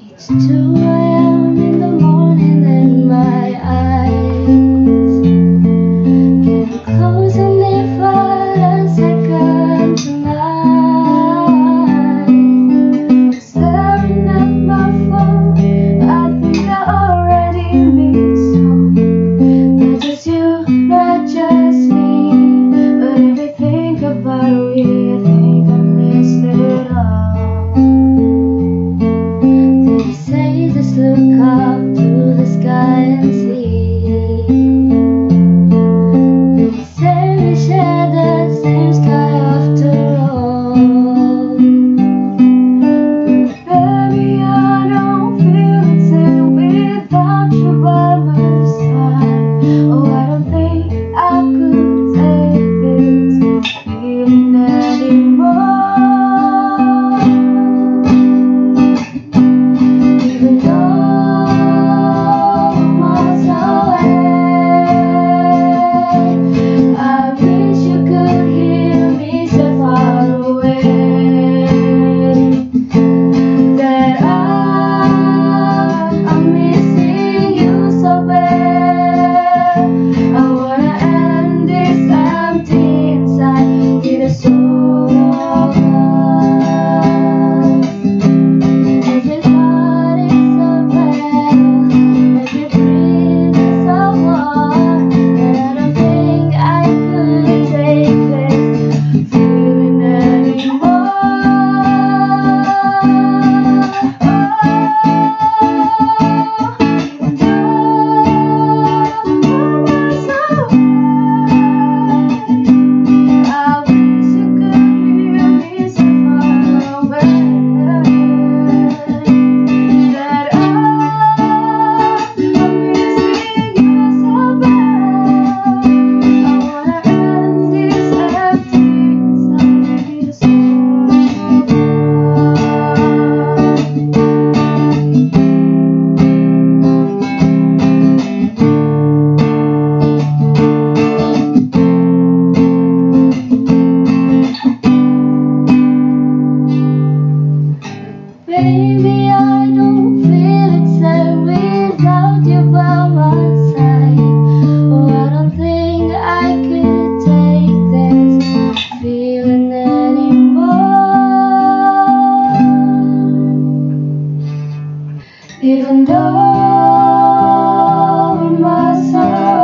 It's too late. look up the sky and see the fairy shadow. Even though I'm miles